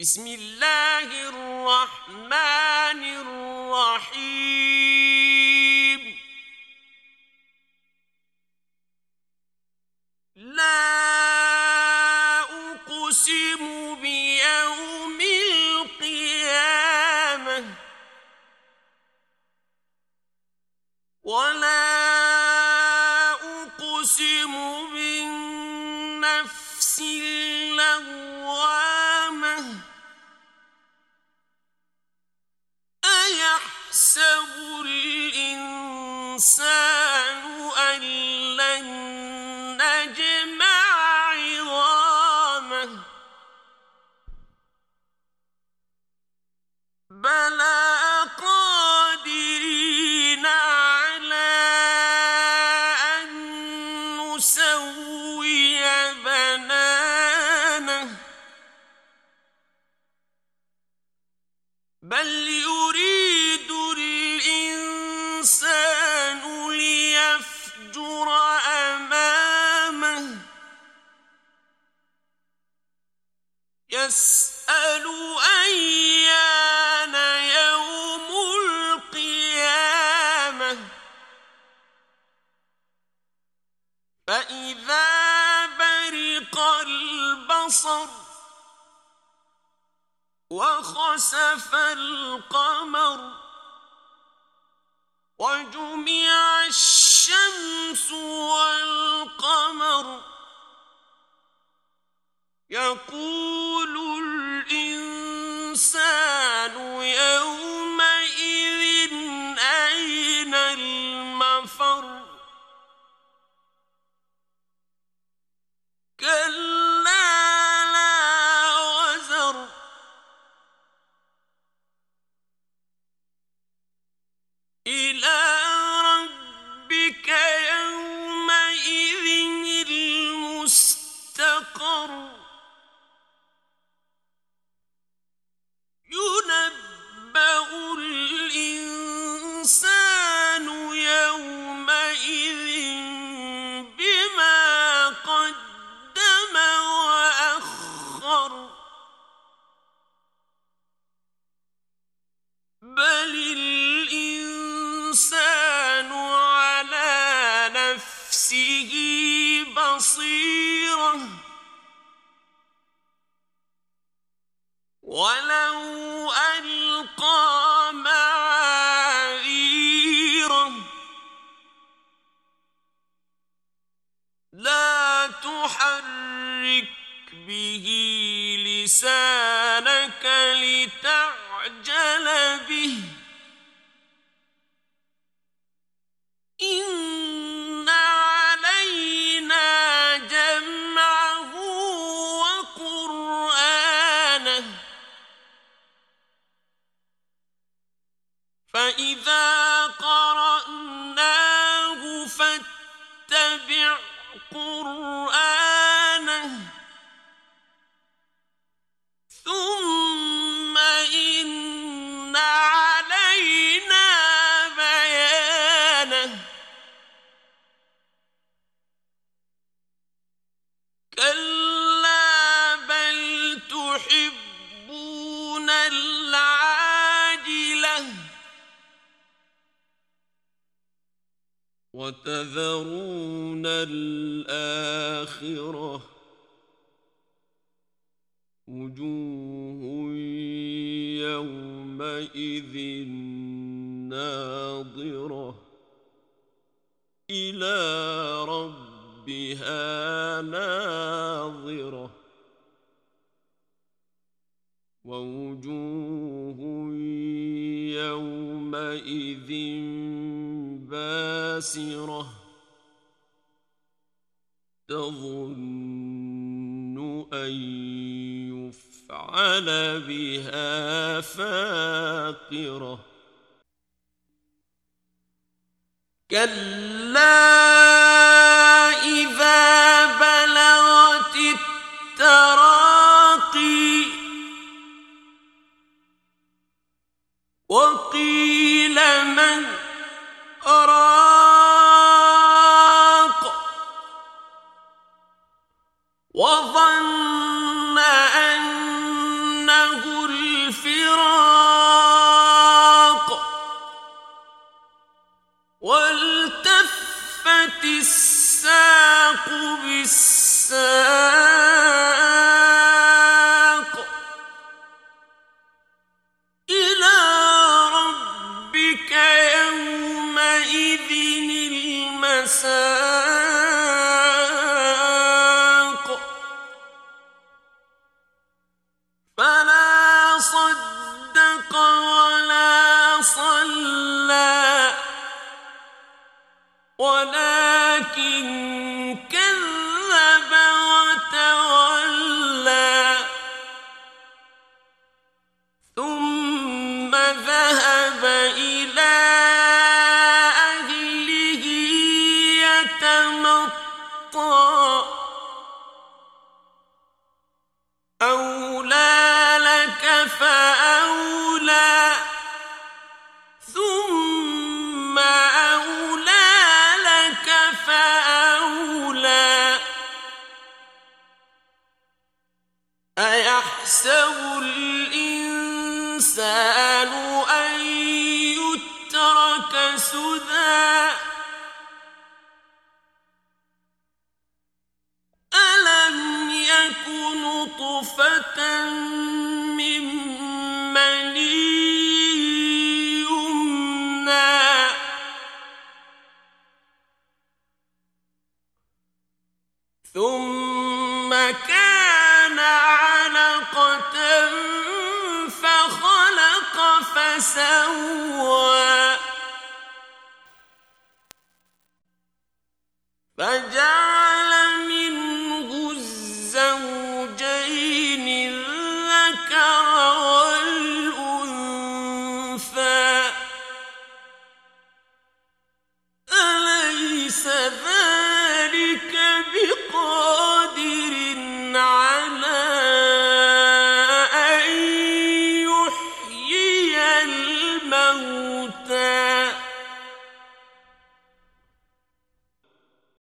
بسم الله الرحمن الرحيم. لا أقسم بيوم بل الإنسان ليفجر أمامه. يسأل يوم القيامة. فإذا البصر وخسف القمر وجمع الشمس والقمر يقول إلى ربك يومئذ المستقر. ينبأ الإنسان يومئذ بما قدم وأخر. بل نفسه بصيرة. ولو ألقى معاذيره لا تحرك به لسانك لتعجل به. فإذا وتذرون الآخرة وجوه يومئذ ناظرة إلى ربها ناظرة ووجوه يومئذ باسرة تظن أن يفعل بها فاقرة كلا والتفت الساق بالساق ولكن كذب وتولى. ثم ذهب إلى أهله يتمطى. أولى لك فأولى الإنسان أن يترك سدى ألم يك نطفة من ثم كان فجعل